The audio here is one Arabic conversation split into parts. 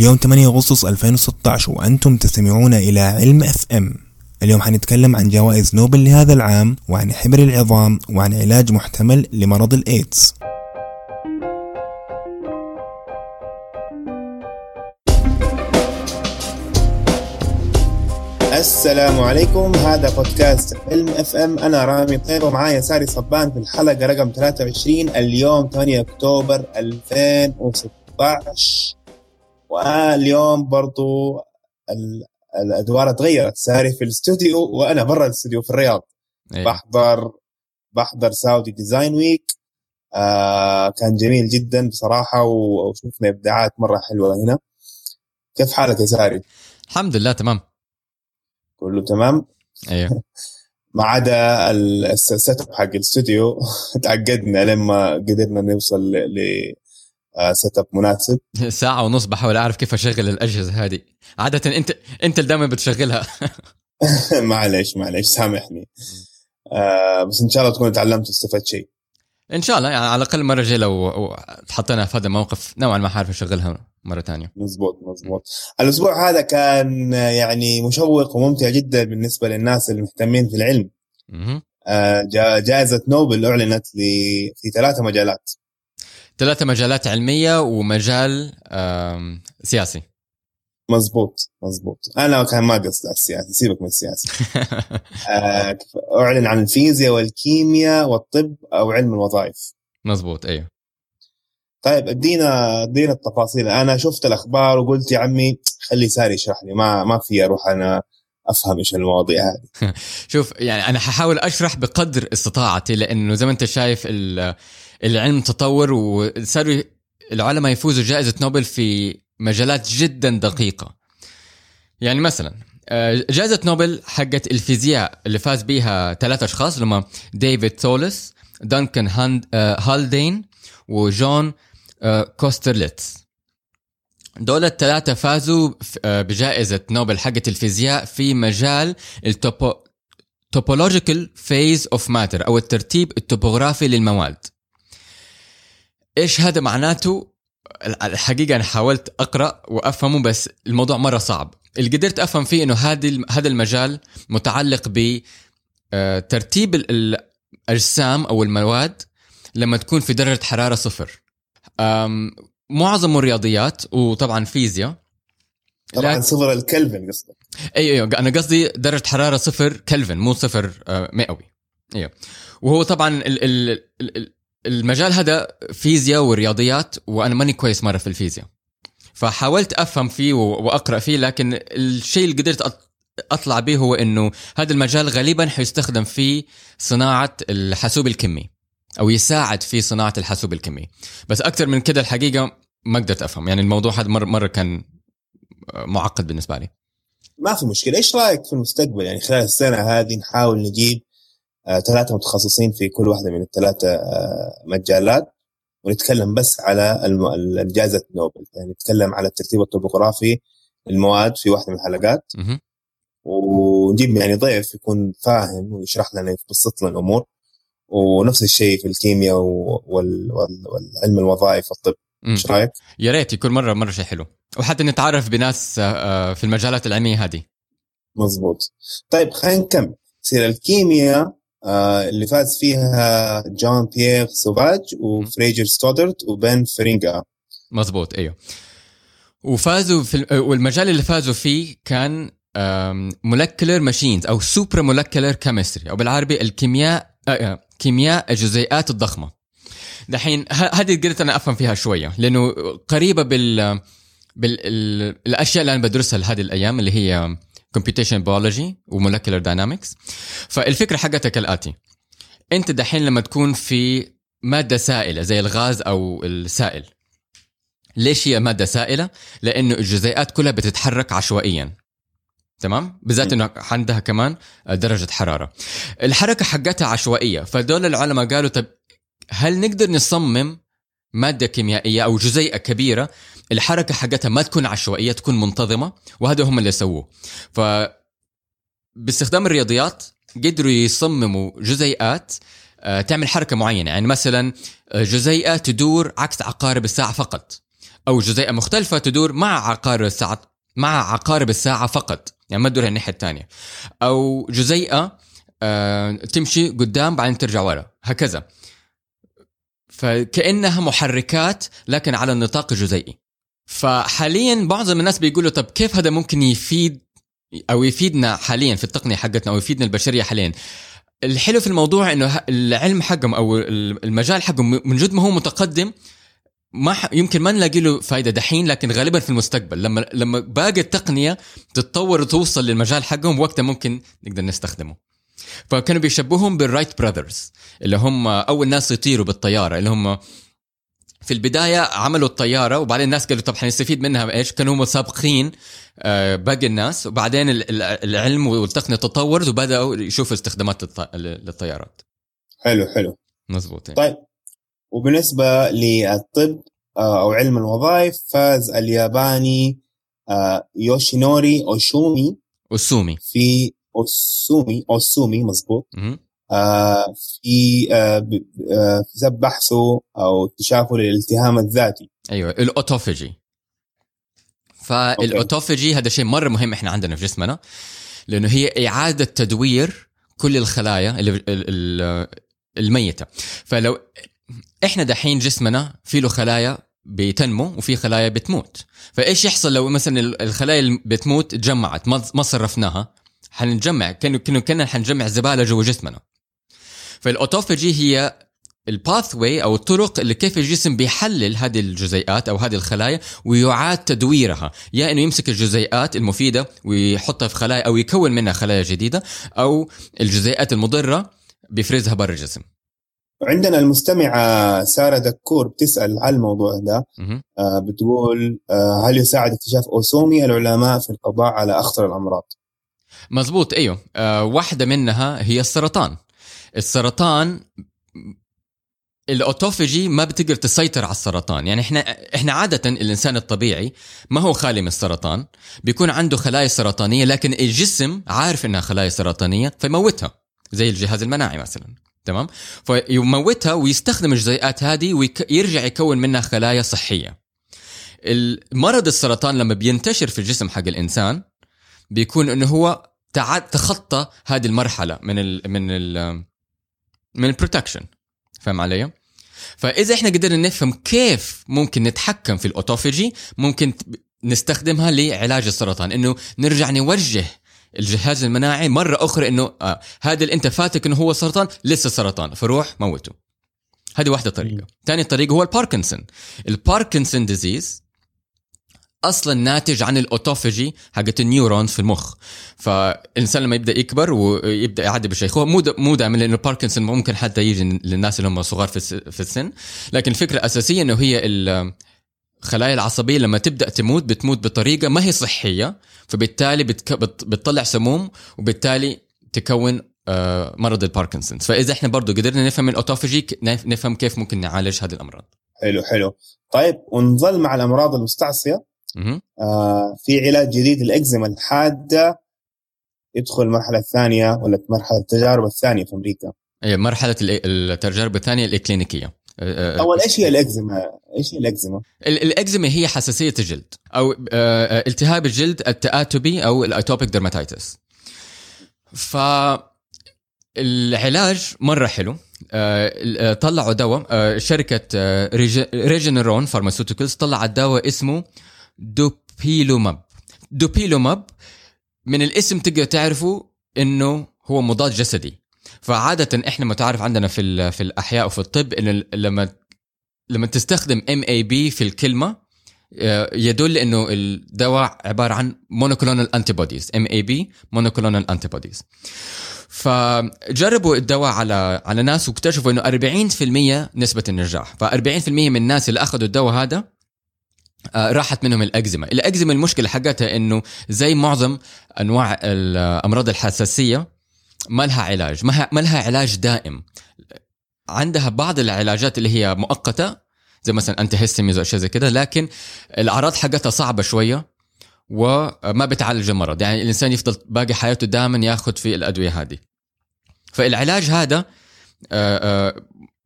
اليوم 8 أغسطس 2016 وأنتم تستمعون إلى علم FM اليوم حنتكلم عن جوائز نوبل لهذا العام وعن حبر العظام وعن علاج محتمل لمرض الإيدز. السلام عليكم. هذا بودكاست علم FM أنا رامي طيب ومعايا ساري صبان في الحلقة رقم 23 اليوم 8 أكتوبر 2016 واليوم برضو الأدوار تغيرت. ساري في الاستوديو وأنا برا الاستوديو في الرياض. أيه. بحضر بحضر Saudi Design Week. آه كان جميل جدا بصراحة وشفنا إبداعات مرة حلوة هنا. كيف حالك يا ساري؟ الحمد لله تمام. كله تمام؟ أيوه ما عدا ال setup حق الاستوديو. تعقدنا لما قدرنا نوصل ل setup مناسب. ساعة ونص بحاول أعرف كيف أشغل الأجهزة هذه. عادة انت انت اللي دائما بتشغلها. معلش معلش سامحني. آه بس إن شاء الله تكون تعلمت واستفدت شيء. إن شاء الله يعني على الأقل المره الجايه لو تحطينا في هذا الموقف نوعا ما حعرف أشغلها مرة ثانية. مزبوط مزبوط. الأسبوع هذا كان يعني مشوق وممتع جدا بالنسبة للناس المهتمين في العلم. آه، جائزة نوبل أعلنت في ثلاثة مجالات. ثلاثة مجالات علمية ومجال سياسي. مزبوط مزبوط أنا كان ما قصدي على السياسة سيبك من السياسة. آه، أعلن عن الفيزياء والكيمياء والطب أو علم الوظائف. مزبوط أيوه طيب أدينا أدينا التفاصيل. أنا شفت الأخبار وقلت يا عمي خلي ساري يشرح لي ما ما في أروح أنا أفهم إيش المواضيع هذه. شوف يعني أنا ححاول أشرح بقدر استطاعتي لأنه زي ما أنت شايف العلم تطور وصاروا العلماء يفوزوا جائزة نوبل في مجالات جدا دقيقة. يعني مثلا آه، جائزة نوبل حقت الفيزياء اللي فاز بيها ثلاثة أشخاص اللي هم ديفيد ثولس دانكن هالدين وجون آه، كوسترليتس. دول الثلاثة فازوا آه، بجائزة نوبل حقت الفيزياء في مجال ال topo topological phase of matter أو الترتيب التوبوغرافي للمواد. إيش هذا معناته؟ الحقيقة أنا حاولت أقرأ وأفهمه بس الموضوع مرة صعب. اللي قدرت أفهم فيه إنه هذا هذا المجال متعلق ب آه، ترتيب الأجسام أو المواد لما تكون في درجة حرارة صفر. معظم الرياضيات وطبعا فيزياء طبعا صفر الكلفن قصدك. أيوه أيوه أنا قصدي درجة حرارة صفر كلفن مو صفر آه، مئوي. أيوه. وهو طبعا ال ال ال المجال هذا فيزياء ورياضيات وأنا ماني كويس مرة في الفيزياء. فحاولت أفهم فيه وأقرأ فيه لكن الشيء اللي قدرت أطلع به هو إنه هذا المجال غالبا حيستخدم في صناعة الحاسوب الكمي أو يساعد في صناعة الحاسوب الكمي. بس أكثر من كده الحقيقة ما قدرت أفهم. يعني الموضوع هذا مره مرة كان معقد بالنسبة لي. ما في مشكلة. إيش رأيك في المستقبل؟ يعني خلال السنة هذه نحاول نجيب ثلاثة متخصصين في كل واحدة من الثلاثة آه، مجالات. ونتكلم بس على جائزه نوبل. يعني نتكلم على الترتيب الطبوغرافي للمواد في واحدة من الحلقات. ونجيب يعني ضيف يكون فاهم ويشرح لنا يبسط لنا الأمور. ونفس الشيء في الكيمياء والعلم الوظائف والطب إيش رأيك؟ يا ريت يكون مرة مرة شيء حلو. وحتى نتعرف بناس آه، آه، في المجالات العلمية هذه. مزبوط طيب خلينا نكمل. يصير الكيمياء آه اللي فاز فيها جون بيير سوفاج وفريجر ستودرت وبن فرينجا. مزبوط أيوه. وفازوا في والمجال اللي فازوا فيه كان molecular machines أو supramolecular chemistry أو بالعربي الكيمياء آه، آه، كيمياء الجزيئات الضخمة. دحين هذه قدرت أنا أفهم فيها شوية لأنه قريبة بال بالاشياء اللي أنا بدرسها لهذه الأيام اللي هي computation biology و molecular dynamics فالفكرة حقتها كالاتي أنت دحين لما تكون في مادة سائلة زي الغاز أو السائل. ليش هي مادة سائلة؟ لأنه الجزيئات كلها بتتحرك عشوائيا. تمام؟ بالذات إنه عندها كمان درجة حرارة. الحركة حقتها عشوائية. فدول العلماء قالوا طب هل نقدر نصمم مادة كيميائية أو جزيئة كبيرة الحركة حقتها ما تكون عشوائية تكون منتظمة وهذا هم اللي سووه. ف باستخدام الرياضيات قدروا يصمموا جزيئات آه، تعمل حركة معينة. يعني مثلا آه، جزيئة تدور عكس عقارب الساعة فقط. أو جزيئة مختلفة تدور مع عقارب الساعة مع عقارب الساعة فقط. يعني ما تدور الناحيه الثانية أو جزيئة آه تمشي قدام بعدين ترجع ورا. هكذا. فكأنها محركات لكن على النطاق الجزيئي. فحاليا معظم الناس بيقولوا طب كيف هذا ممكن يفيد أو يفيدنا حاليا في التقنية حقتنا أو يفيدنا البشرية حاليا الحلو في الموضوع إنه العلم حقهم أو المجال حقهم من جد ما هو متقدم ما. يمكن ما نلاقي له فائده دحين لكن غالبا في المستقبل لما لما باقي التقنية تتطور وتوصل للمجال حقهم وقتها ممكن نقدر نستخدمه فكانوا بيشبههم بالرايت براذرز اللي هم أول ناس يطيروا بالطيارة اللي هم في البداية عملوا الطيارة وبعدين الناس قالوا طب حنستفيد منها. إيش؟ كانوا هم سابقين آه، باقي الناس. وبعدين العلم والتقنية تطورت وبدأوا يشوفوا استخدامات للطيارات. حلو حلو. مزبوط طيب. وبالنسبة للطب آه، أو علم الوظائف فاز الياباني آه، يوشينوري أوشومي أوسومي. في أوسومي أوسومي مظبوط. آه، في في سبب بحثه أو اكتشافه للالتهام الذاتي. أيوه الأوتوفيجي. فالأوتوفيجي هذا شيء مرة مهم إحنا عندنا في جسمنا لأنه هي إعادة تدوير كل الخلايا الميتة. فلو إحنا دحين جسمنا في له خلايا بتنمو وفي خلايا بتموت. فإيش يحصل لو مثلا الخلايا اللي بتموت تجمعت ما صرفناها؟ حنجمع كأنه كأنه كنا حنجمع زبالة جوا جسمنا. فالأوتوفاجي هي الباث واي أو الطرق اللي كيف الجسم بيحلل هذه الجزيئات أو هذه الخلايا ويعاد تدويرها. يا إنه يمسك الجزيئات المفيدة ويحطها في خلايا أو يكون منها خلايا جديدة أو الجزيئات المضرة بيفرزها برا الجسم. وعندنا المستمعة سارة دكور بتسأل على الموضوع ده. آه بتقول آه هل يساعد اكتشاف أوسومي العلماء في القضاء على أخطر الأمراض؟ مزبوط أيوه. آه واحدة منها هي السرطان. السرطان الأوتوفيجي ما بتقدر تسيطر على السرطان. يعني إحنا إحنا عادة الإنسان الطبيعي ما هو خالي من السرطان. بيكون عنده خلايا سرطانية لكن الجسم عارف إنها خلايا سرطانية فيموتها. زي الجهاز المناعي مثلا. تمام؟ فيموتها ويستخدم الجزيئات هذه ويرجع يكون منها خلايا صحية. المرض السرطان لما بينتشر في الجسم حق الإنسان بيكون إنه هو تخطى هذه المرحلة من ال من ال من ال protection فاهم علي؟ فإذا إحنا قدرنا نفهم كيف ممكن نتحكم في ال autophagy ممكن نستخدمها لعلاج السرطان. إنه نرجع نوجه الجهاز المناعي مرة أخرى إنه آه هذا اللي أنت فاتك إنه هو سرطان لسه سرطان. فروح موته. هذه واحدة طريقة. ثاني طريقة هو الباركنسون. ال Parkinson disease أصلا ناتج عن ال autophagy حقت ال neurons في المخ. فالإنسان لما يبدأ يكبر ويبدأ يعدي بالشيخوخه مو مو دائما لأنه باركنسون ممكن حتى يجي للناس اللي هم صغار في السن. لكن الفكرة الأساسية إنه هي الخلايا العصبية لما تبدأ تموت بتموت بطريقة ما هي صحية فبالتالي بتك... بتطلع سموم وبالتالي تكون آه، مرض الباركنسونز فإذا إحنا برضو قدرنا نفهم ال autophagy نفهم كيف ممكن نعالج هذه الأمراض. حلو حلو. طيب ونظل مع الأمراض المستعصية؟ آه في علاج جديد الاكزيما الحادة يدخل المرحلة الثانية ولا مرحلة التجارب الثانية في أمريكا اي مرحلة التجارب الثانية الإكلينيكية آه، آه، أول إيش هي الإكزيما؟ إيش هي الإكزيما؟ الإكزيما هي حساسية الجلد أو آه، التهاب الجلد التآتبي أو ال atopic dermatitis. ف العلاج مرة حلو طلعوا دواء شركة Regeneron Pharmaceuticals طلعت دواء اسمه Dupilumab. Dupilumab من الاسم تقدر تعرفوا إنه هو مضاد جسدي. فعادة إحنا متعارف عندنا في في الأحياء وفي الطب انه لما لما تستخدم mab في الكلمة آه، يدل إنه الدواء عبارة عن مونوكلونال انتي بوديز ام اي بي مونوكلونال انتي بوديز فجربوا الدواء على على ناس واكتشفوا إنه 40% نسبة النجاح. ف40% من الناس اللي أخذوا الدواء هذا راحت منهم الأكزيما. الأكزيما المشكلة حقتها إنه زي معظم أنواع الأمراض الحساسية ما لها علاج. ما لها علاج دائم. عندها بعض العلاجات اللي هي مؤقتة زي مثلا انت هيستميز واشياء زي كده لكن الأعراض حقتها صعبة شوية وما بتعالج المرض. يعني الإنسان يفضل باقي حياته دائما ياخذ في الأدوية هذه. فالعلاج هذا آه، آه،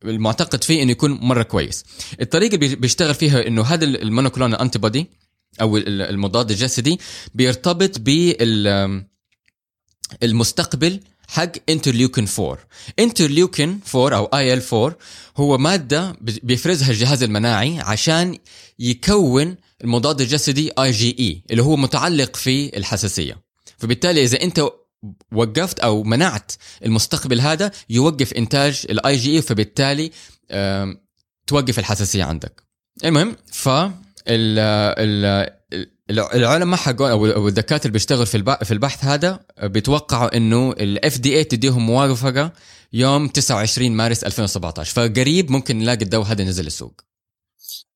المعتقد فيه إنه يكون مرة كويس. الطريقة اللي بيشتغل فيها إنه هذا ال monoclonal anti أو المضاد الجسدي بيرتبط بال المستقبل حق interleukin 4 interleukin 4 أو IL 4 هو مادة بيفرزها الجهاز المناعي عشان يكون المضاد الجسدي اي جي اي اللي هو متعلق في الحساسية. فبالتالي إذا أنت وقفت أو منعت المستقبل هذا يوقف إنتاج الاي جي اي فبالتالي توقف الحساسية عندك. المهم ف العلماء حقون أو الدكاترة اللي بيشتغلوا في في البحث هذا بيتوقعوا إنه ال FDA تديهم موافقة يوم 29 مارس 2017 فقريب ممكن نلاقي الدواء هذا نزل السوق.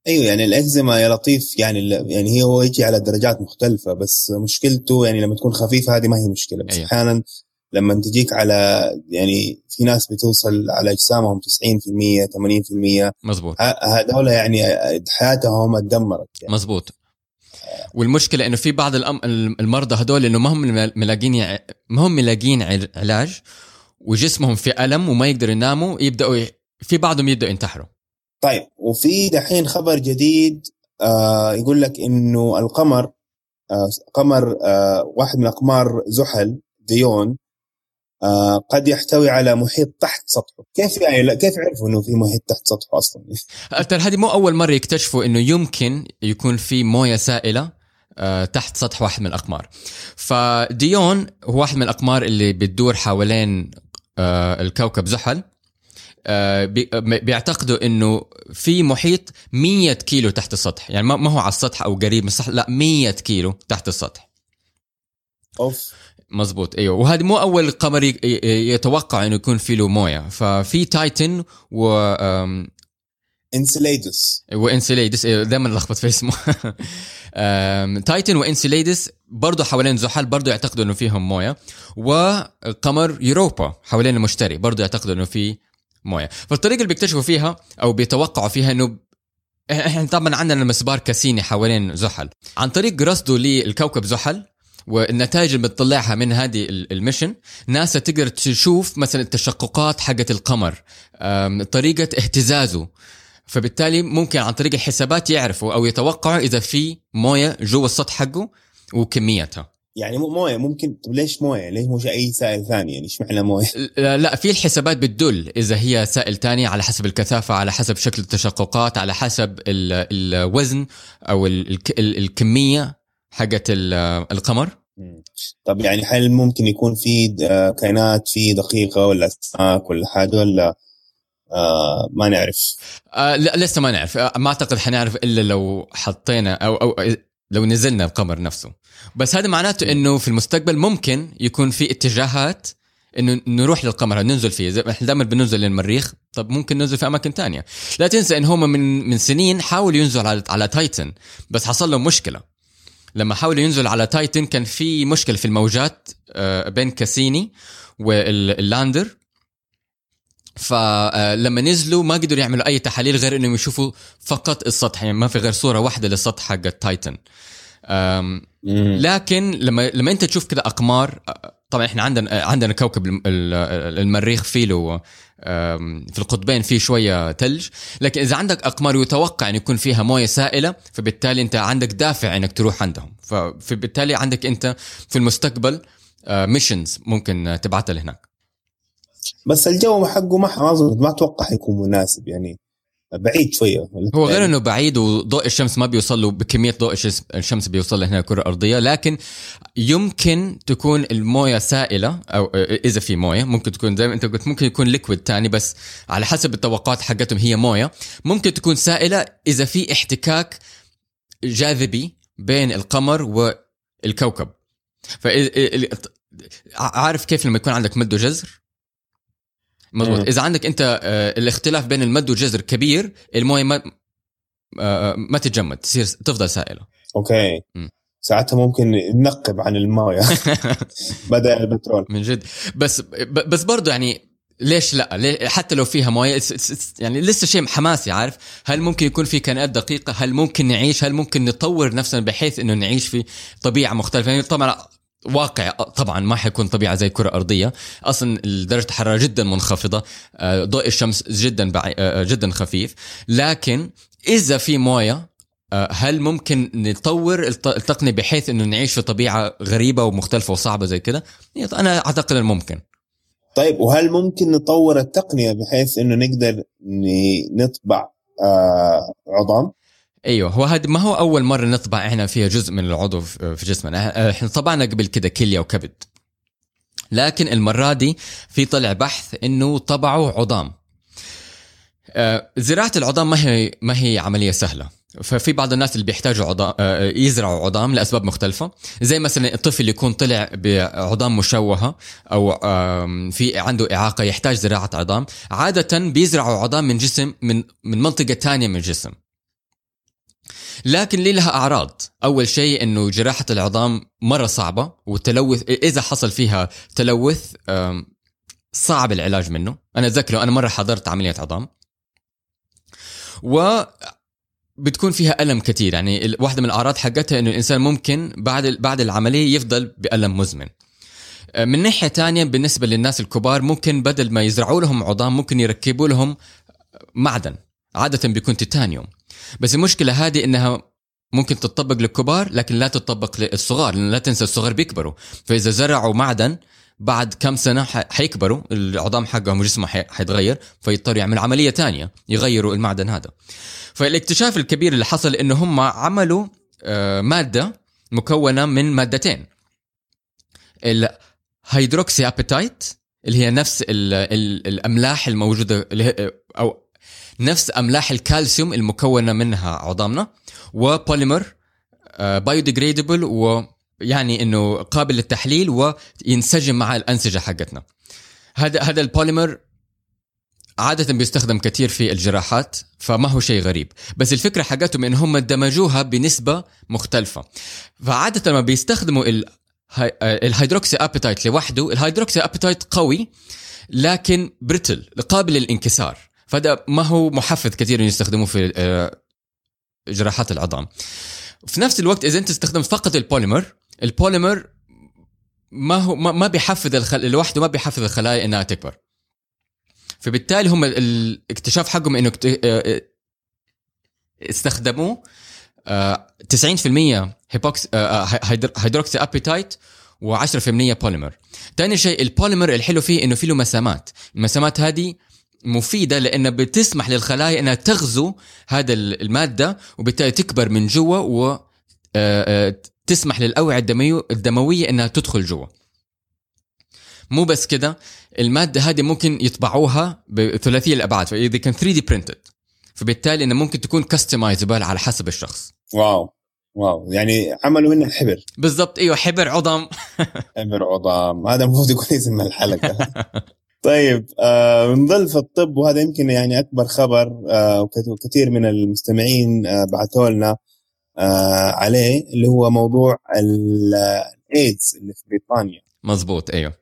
أيوه يعني الإكزيما يا لطيف يعني يعني هي هو يجي على درجات مختلفة بس مشكلته يعني لما تكون خفيفة هذه ما هي مشكلة. بس أيوة. أحيانا لما تجيك على يعني في ناس بتوصل على أجسامهم 90% 80% مزبوط. هذول يعني حياتهم اتدمرت يعني. مزبوط. والمشكلة إنه في بعض المرضى هدول إنه ما هم ملاقين ما هم ملاقين علاج وجسمهم في ألم وما يقدروا يناموا يبدأوا في بعضهم يبدأوا ينتحروا. طيب وفي دحين خبر جديد آه يقول لك إنه القمر آه قمر آه واحد من أقمار زحل ديون آه قد يحتوي على محيط تحت سطحه. كيف يعني؟ كيف عرفوا إنه في محيط تحت سطحه أصلا؟ ترى هذه مو أول مرة يكتشفوا إنه يمكن يكون في موية سائلة آه تحت سطح واحد من الأقمار. فديون هو واحد من الأقمار اللي بتدور حوالين آه الكوكب زحل. بيعتقدوا إنه في محيط 100 كيلو تحت السطح. يعني ما هو على السطح أو قريب من السطح لا 100 كيلو تحت السطح. أوف. مزبوط أيوه. وهذا مو أول قمر يتوقع إنه يكون في له موية. ففي Titan و Enceladus و Enceladus دائما لخبط في اسمه. Titan و Enceladus برضه حوالين زحل برضه يعتقدوا إنه فيهم موية. وقمر يوروبا حوالين المشتري برضه يعتقدوا إنه في موية. فالطريقة اللي بيكتشفوا فيها أو بيتوقعوا فيها إنه إحنا طبعا عندنا مسبار كاسيني حوالين زحل. عن طريق رصده للكوكب زحل والنتائج اللي بتطلعها من هذه الميشن ناسا تقدر تشوف مثلا التشققات حقت القمر طريقة اهتزازه. فبالتالي ممكن عن طريق الحسابات يعرفوا أو يتوقعوا إذا في موية جوا السطح حقه وكميتها. يعني مو مويه ممكن طب ليش مويه؟ ليش مش أي سائل ثاني؟ يعني إيش معنى مويه؟ لا في الحسابات بتدل إذا هي سائل ثاني على حسب الكثافة على حسب شكل التشققات على حسب الوزن أو الكمية حقت القمر. طب يعني هل ممكن يكون في آه، كائنات في دقيقة ولا اسماك ولا حاجة ولا آه ما نعرف؟ آه لا لسه ما نعرف. آه ما أعتقد حنعرف إلا لو حطينا أو أو لو نزلنا القمر نفسه. بس هذا معناته إنه في المستقبل ممكن يكون في اتجاهات إنه نروح للقمر ننزل فيه. زي إحنا دائما بننزل للمريخ طب ممكن ننزل في أماكن تانية. لا تنسى إن هم من من سنين حاولوا ينزلوا على على Titan بس حصل لهم مشكلة. لما حاولوا ينزلوا على Titan كان في مشكلة في الموجات آه، بين Cassini وال lander. فلما نزلوا ما قدروا يعملوا أي تحاليل غير إنهم يشوفوا فقط السطح يعني ما في غير صورة واحدة للسطح حق ال Titan لكن لما لما أنت تشوف كذا أقمار طبعا إحنا عندنا عندنا كوكب المريخ فيه له في القطبين فيه شوية ثلج لكن إذا عندك أقمار يتوقع إن يكون فيها موية سائلة فبالتالي أنت عندك دافع إنك تروح عندهم. فبالتالي عندك أنت في المستقبل missions ممكن تبعتها لهناك. بس الجو حقه ما ما أتوقع حيكون مناسب يعني بعيد شوية. هو غير إنه بعيد وضوء الشمس ما بيوصل له بكمية ضوء الشمس بيوصل هنا الكرة الأرضية لكن يمكن تكون الموية سائلة أو إذا في موية ممكن تكون زي ما أنت قلت ممكن يكون ليكويد تاني بس على حسب التوقعات حقتهم هي موية. ممكن تكون سائلة إذا في احتكاك جاذبي بين القمر والكوكب. ف عارف كيف لما يكون عندك مد وجزر؟ مضبوط. إذا عندك أنت آه، الاختلاف بين المد والجزر كبير الموية ما آه، ما تتجمد تصير تفضل سائلة. أوكي. ساعتها ممكن ننقب عن الموية. بدل البترول. من جد. بس بس برضه يعني ليش لا؟ ليه حتى لو فيها موية يعني لسه شيء حماسي عارف؟ هل ممكن يكون في كائنات دقيقة؟ هل ممكن نعيش؟ هل ممكن نطور نفسنا بحيث إنه نعيش في طبيعة مختلفة؟ يعني طبعا واقع. طبعا ما حيكون طبيعة زي الكره الارضيه أصلا درجه الحرارة جدا منخفضة. ضوء الشمس جدا جدا خفيف. لكن إذا في موية هل ممكن نطور التقنية بحيث إنه نعيش في طبيعة غريبة ومختلفة وصعبة زي كده؟ أنا أعتقد ممكن. طيب وهل ممكن نطور التقنية بحيث إنه نقدر نطبع عظام؟ أيوه هو هذا ما هو أول مرة نطبع إحنا فيها جزء من العضو في جسمنا؟ إحنا طبعنا قبل كده كلية وكبد. لكن المرة دي في طلع بحث إنه طبعوا عظام. آه، زراعة العظام ما هي ما هي عملية سهلة. ففي بعض الناس اللي بيحتاجوا عظام آه، يزرعوا عظام لأسباب مختلفة. زي مثلا الطفل يكون طلع بعظام مشوهة أو في عنده إعاقة يحتاج زراعة عظام. عادة بيزرعوا عظام من جسم من من منطقة ثانية من الجسم. لكن لي لها أعراض؟ أول شيء إنه جراحة العظام مرة صعبة والتلوث إذا حصل فيها تلوث صعب العلاج منه. أنا أتذكر أنا مرة حضرت عملية عظام. و بتكون فيها ألم كثير يعني واحدة من الأعراض حقتها إنه الإنسان ممكن بعد بعد العملية يفضل بألم مزمن. من ناحية تانية بالنسبة للناس الكبار ممكن بدل ما يزرعوا لهم عظام ممكن يركبوا لهم معدن. عادة بيكون تيتانيوم. بس المشكلة هذه إنها ممكن تطبق للكبار لكن لا تطبق للصغار لأن لا تنسى الصغار بيكبروا. فإذا زرعوا معدن بعد كم سنة حيكبروا العظام حقهم وجسمه حيتغير فيضطروا يعملوا عملية تانية يغيروا المعدن هذا. فالاكتشاف الكبير اللي حصل إنه هم عملوا آه، مادة مكونة من مادتين. ال hydroxyapatite اللي هي نفس الأملاح الموجودة أو نفس أملاح الكالسيوم المكونة منها عظامنا و polymer biodegradable ويعني إنه قابل للتحليل وينسجم مع الأنسجة حقتنا. هذا هذا البوليمر عادة بيستخدم كثير في الجراحات فما هو شيء غريب. بس الفكرة حقتهم ان هم دمجوها بنسبة مختلفة. فعادة لما بيستخدموا ال hydroxyapatite لوحده ال hydroxyapatite قوي لكن brittle قابل للانكسار. فهذا ما هو محفز كثير يستخدموه في آه، جراحات العظام. في نفس الوقت إذا أنت استخدمت فقط ال polymer ال polymer ما هو ما بيحفز الخل... لوحده ما بيحفز الخلايا إنها تكبر. فبالتالي هم الاكتشاف حقهم إنه آه، آه، استخدموا 90% هيبوكس hydroxyapatite و10% بوليمر. ثاني شيء البوليمر الحلو فيه إنه فيه له مسامات. المسامات هذه مفيدة لانها بتسمح للخلايا إنها تغزو هذا المادة وبالتالي تكبر من جوا و آه، آه، تسمح للأوعية الدمويه إنها تدخل جوا. مو بس كده المادة هذه ممكن يطبعوها بثلاثيه الأبعاد فإذا كان 3D printed فبالتالي انها ممكن تكون customizable على حسب الشخص. wow wow. يعني عملوا منها حبر بالضبط إيوه حبر عظام. حبر عظام. هذا المفروض يكون اسم الحلقة. طيب آه بنضل في الطب وهذا يمكن يعني أكبر خبر آه وكثير من المستمعين آه بعثوا لنا آه عليه اللي هو موضوع الايدز اللي في بريطانيا. مزبوط أيوه.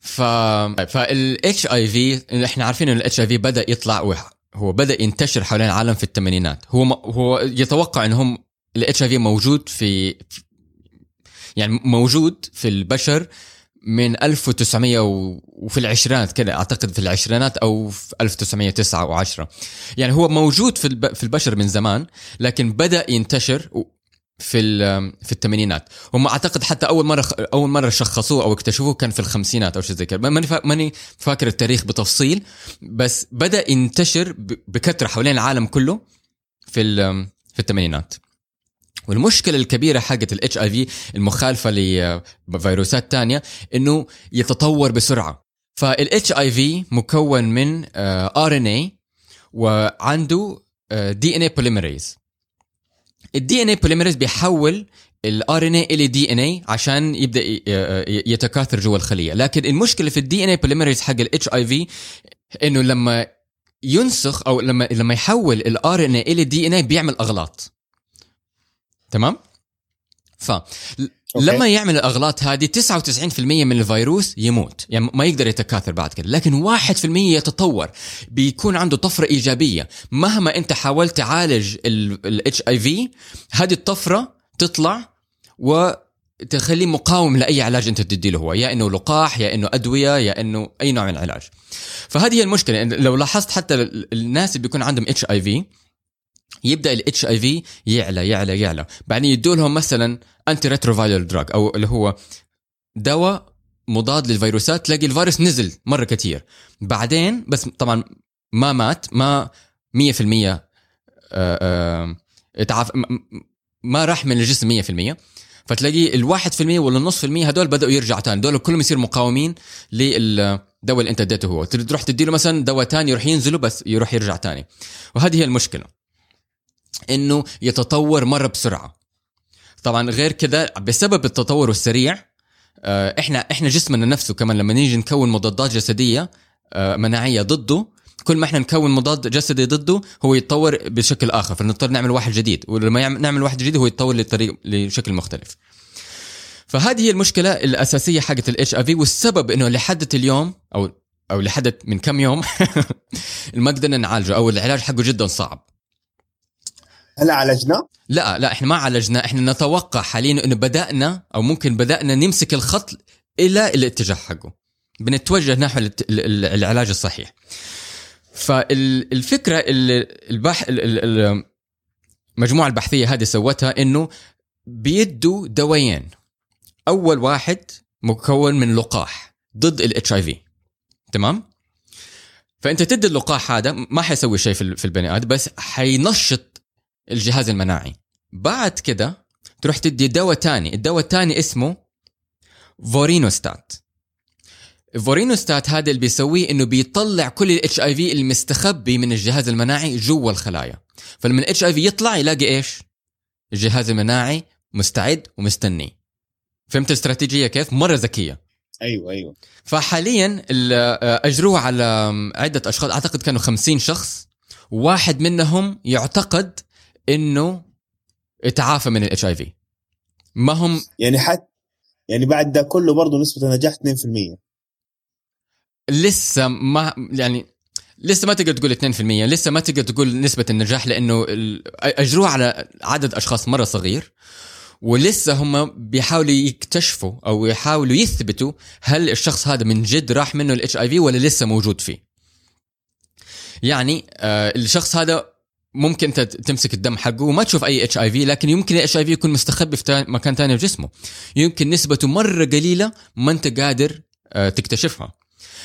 ف فال HIV إحنا عارفين إن ال HIV بدأ يطلع هو بدأ ينتشر حوالين العالم في الثمانينات. هو هو يتوقع انهم ال HIV موجود في يعني موجود في البشر من 1900 وفي العشرينات كده أعتقد في العشرينات أو في 1909 و10 يعني هو موجود في في البشر من زمان لكن بدأ ينتشر في في الثمانينات. هم أعتقد حتى أول مرة أول مرة شخصوه أو اكتشفوه كان في الخمسينات أو شيء زي كده. ماني ماني فاكر التاريخ بتفصيل بس بدأ ينتشر بكثرة حوالين العالم كله في في الثمانينات. والمشكلة الكبيرة حقت ال HIV المخالفة لفيروسات تانية إنه يتطور بسرعة. فال HIV مكون من RNA وعنده DNA polymerase ال DNA polymerase بيحول ال RNA إلى DNA عشان يبدأ يتكاثر جوا الخلية. لكن المشكلة في ال DNA polymerase حق ال HIV إنه لما ينسخ أو لما لما يحول ال RNA إلى DNA بيعمل أغلاط. تمام؟ ف لما يعمل الأغلاط هذه 99% من الفيروس يموت. يعني ما يقدر يتكاثر بعد كده. لكن 1% يتطور. بيكون عنده طفرة إيجابية. مهما أنت حاولت تعالج ال HIV هذه الطفرة تطلع و تخليه مقاوم لأي علاج أنت تدي له هو. يا إنه لقاح يا إنه أدوية يا إنه أي نوع من العلاج. فهذه هي المشكلة. لو لاحظت حتى الناس اللي بيكون عندهم اتش اي في يبدأ الاتش اي في يعلى يعلى يعلى. بعدين يدوا لهم مثلا antiretroviral drug أو اللي هو دواء مضاد للفيروسات تلاقي الفيروس نزل مرة كثير بعدين بس طبعا ما مات ما 100% اتعاف ما راح من الجسم 100% فتلاقي الواحد في المية ولا النص في المية هدول بدأوا يرجعوا تاني. دول كلهم يصير مقاومين للدواء اللي انت اديته هو. تروح تديله مثلا دواء تاني يروح ينزله بس يروح يرجع تاني. وهذه هي المشكلة. إنه يتطور مرة بسرعة. طبعا غير كذا بسبب التطور السريع آه، إحنا إحنا جسمنا نفسه كمان لما نيجي نكون مضادات جسدية آه، مناعية ضده كل ما إحنا نكون مضاد جسدي ضده هو يتطور بشكل آخر. فنضطر نعمل واحد جديد ولما نعمل واحد جديد هو يتطور لطريق لشكل مختلف. فهذه هي المشكلة الأساسية حقت الاتش اي في والسبب إنه لحد اليوم أو أو لحد من كم يوم ما قدرنا نعالجه أو العلاج حقه جدا صعب. هل عالجناه؟ لا لا إحنا ما عالجناه إحنا نتوقع حاليا إنه بدأنا أو ممكن بدأنا نمسك الخط إلى الاتجاه حقه. بنتوجه نحو العلاج الصحيح. فالفكرة البح المجموعه البحثية هذه سوتها إنه بيدوا دوايين أول واحد مكون من لقاح ضد الاتش اي في تمام؟ فأنت تدي اللقاح هذا ما حيسوي شيء في البني آدم بس حينشط الجهاز المناعي. بعد كده تروح تدي دواء تاني. الدواء التاني اسمه Vorinostat. Vorinostat هذا اللي بيسويه إنه بيطلع كل ال HIV المستخبي من الجهاز المناعي جوا الخلايا. فلما ال HIV يطلع يلاقي إيش؟ الجهاز المناعي مستعد ومستني. فهمت الاستراتيجية كيف؟ مرة ذكية. أيوه أيوه. فحاليا أجروه على عدة أشخاص. أعتقد كانوا خمسين شخص. واحد منهم يعتقد إنه اتعافى من الاتش اي في ما هم يعني حتى يعني بعد ده كله برضه نسبة النجاح 2% لسه ما يعني لسه ما تقدر تقول 2% لسه ما تقدر تقول نسبة النجاح لأنه أجروه على عدد أشخاص مرة صغير ولسه هم بيحاولوا يكتشفوا أو يحاولوا يثبتوا هل الشخص هذا من جد راح منه ال HIV ولا لسه موجود فيه. يعني آه الشخص هذا ممكن انت تمسك الدم حقه وما تشوف أي HIV لكن يمكن ال HIV يكون مستخبي في مكان ثاني في جسمه. يمكن نسبته مرة قليلة ما انت قادر آه، تكتشفها.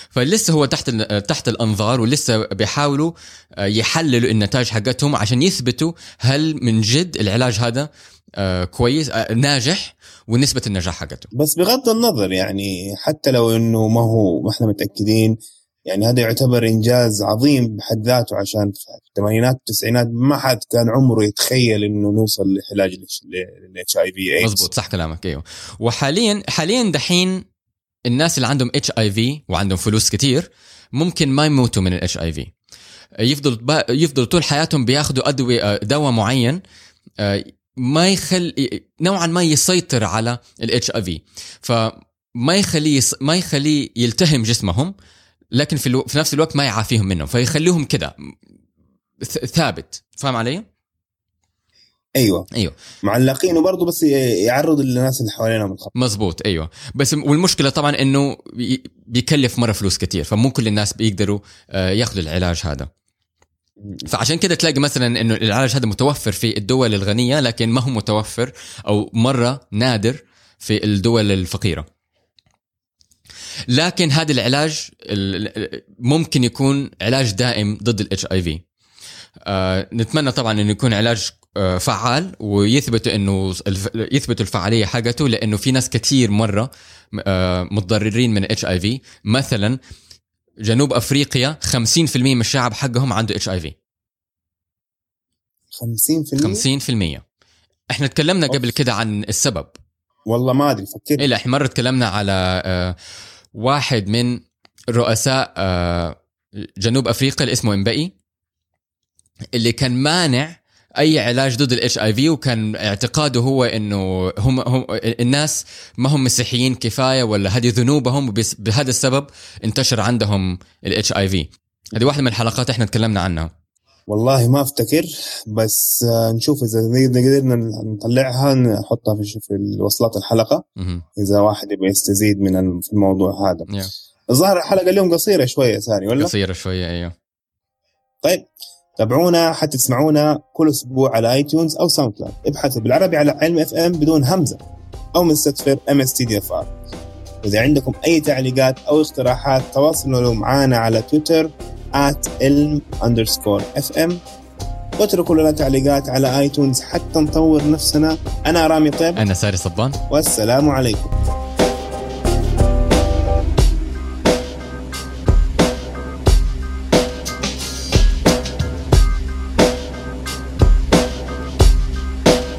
فلسه هو تحت تحت الأنظار ولسه بيحاولوا آه، يحللوا النتائج حقتهم عشان يثبتوا هل من جد العلاج هذا آه، كويس ناجح ونسبة النجاح حقته. بس بغض النظر يعني حتى لو إنه ما هو ما إحنا متأكدين يعني هذا يعتبر إنجاز عظيم بحد ذاته عشان في الثمانينات والتسعينات ما حد كان عمره يتخيل إنه نوصل لعلاج لل HIV مضبوط صح كلامك أيوه. وحاليا حاليا دحين الناس اللي عندهم HIV وعندهم فلوس كتير ممكن ما يموتوا من ال HIV. يفضل يفضل طول حياتهم بياخذوا أدوية آه، دواء معين آه، ما يخل نوعا ما يسيطر على الإتش آي في. فما يخليه ما يخليه يلتهم جسمهم لكن في, ألو... في نفس الوقت ما يعافيهم منه فيخليهم كذا ثابت. فاهم علي؟ أيوه. أيوه. معلقينه برضه بس يعرض الناس اللي حوالينهم الخطر مزبوط أيوه. بس والمشكلة طبعا إنه بيكلف مرة فلوس كتير فمو كل الناس بيقدروا آه، ياخذوا العلاج هذا. فعشان كده تلاقي مثلا إنه العلاج هذا متوفر في الدول الغنية لكن ما هو متوفر أو مرة نادر في الدول الفقيرة. لكن هذا العلاج ممكن يكون علاج دائم ضد الاتش اي في نتمنى طبعا إنه يكون علاج آه، فعال ويثبتوا إنه يثبتوا الفعالية حقته لأنه في ناس كثير مرة آه، متضررين من HIV مثلا جنوب أفريقيا 50% من الشعب حقهم عنده HIV 50% 50% إحنا تكلمنا قبل كده عن السبب. والله ما أدري فكرت لا إحنا مرة تكلمنا على آه، واحد من رؤساء جنوب أفريقيا اللي اسمه امبئي اللي كان مانع أي علاج ضد ال HIV وكان اعتقاده هو إنه هم, هم الناس ما هم مسيحيين كفاية ولا هذه ذنوبهم بهذا السبب انتشر عندهم ال HIV هذه واحدة من الحلقات إحنا تكلمنا عنها. والله ما أفتكر بس آه، نشوف إذا قدرنا نطلعها نحطها في في وصلات الحلقة. إذا واحد يبغى يستزيد من في الموضوع هذا. الظاهر الحلقة اليوم قصيرة شوية ثاني ولا؟ قصيرة شوية أيوه. طيب تابعونا حتى تسمعونا كل أسبوع على iTunes أو SoundCloud ابحثوا بالعربي على علم FM بدون همزة أو مستغفر ام اس تي دي اف ار واذا عندكم أي تعليقات أو اقتراحات تواصلوا معنا على تويتر at ilm underscore fm. واتركوا لنا تعليقات على iTunes حتى نطور نفسنا. أنا رامي طيب. أنا ساري صبان. والسلام عليكم.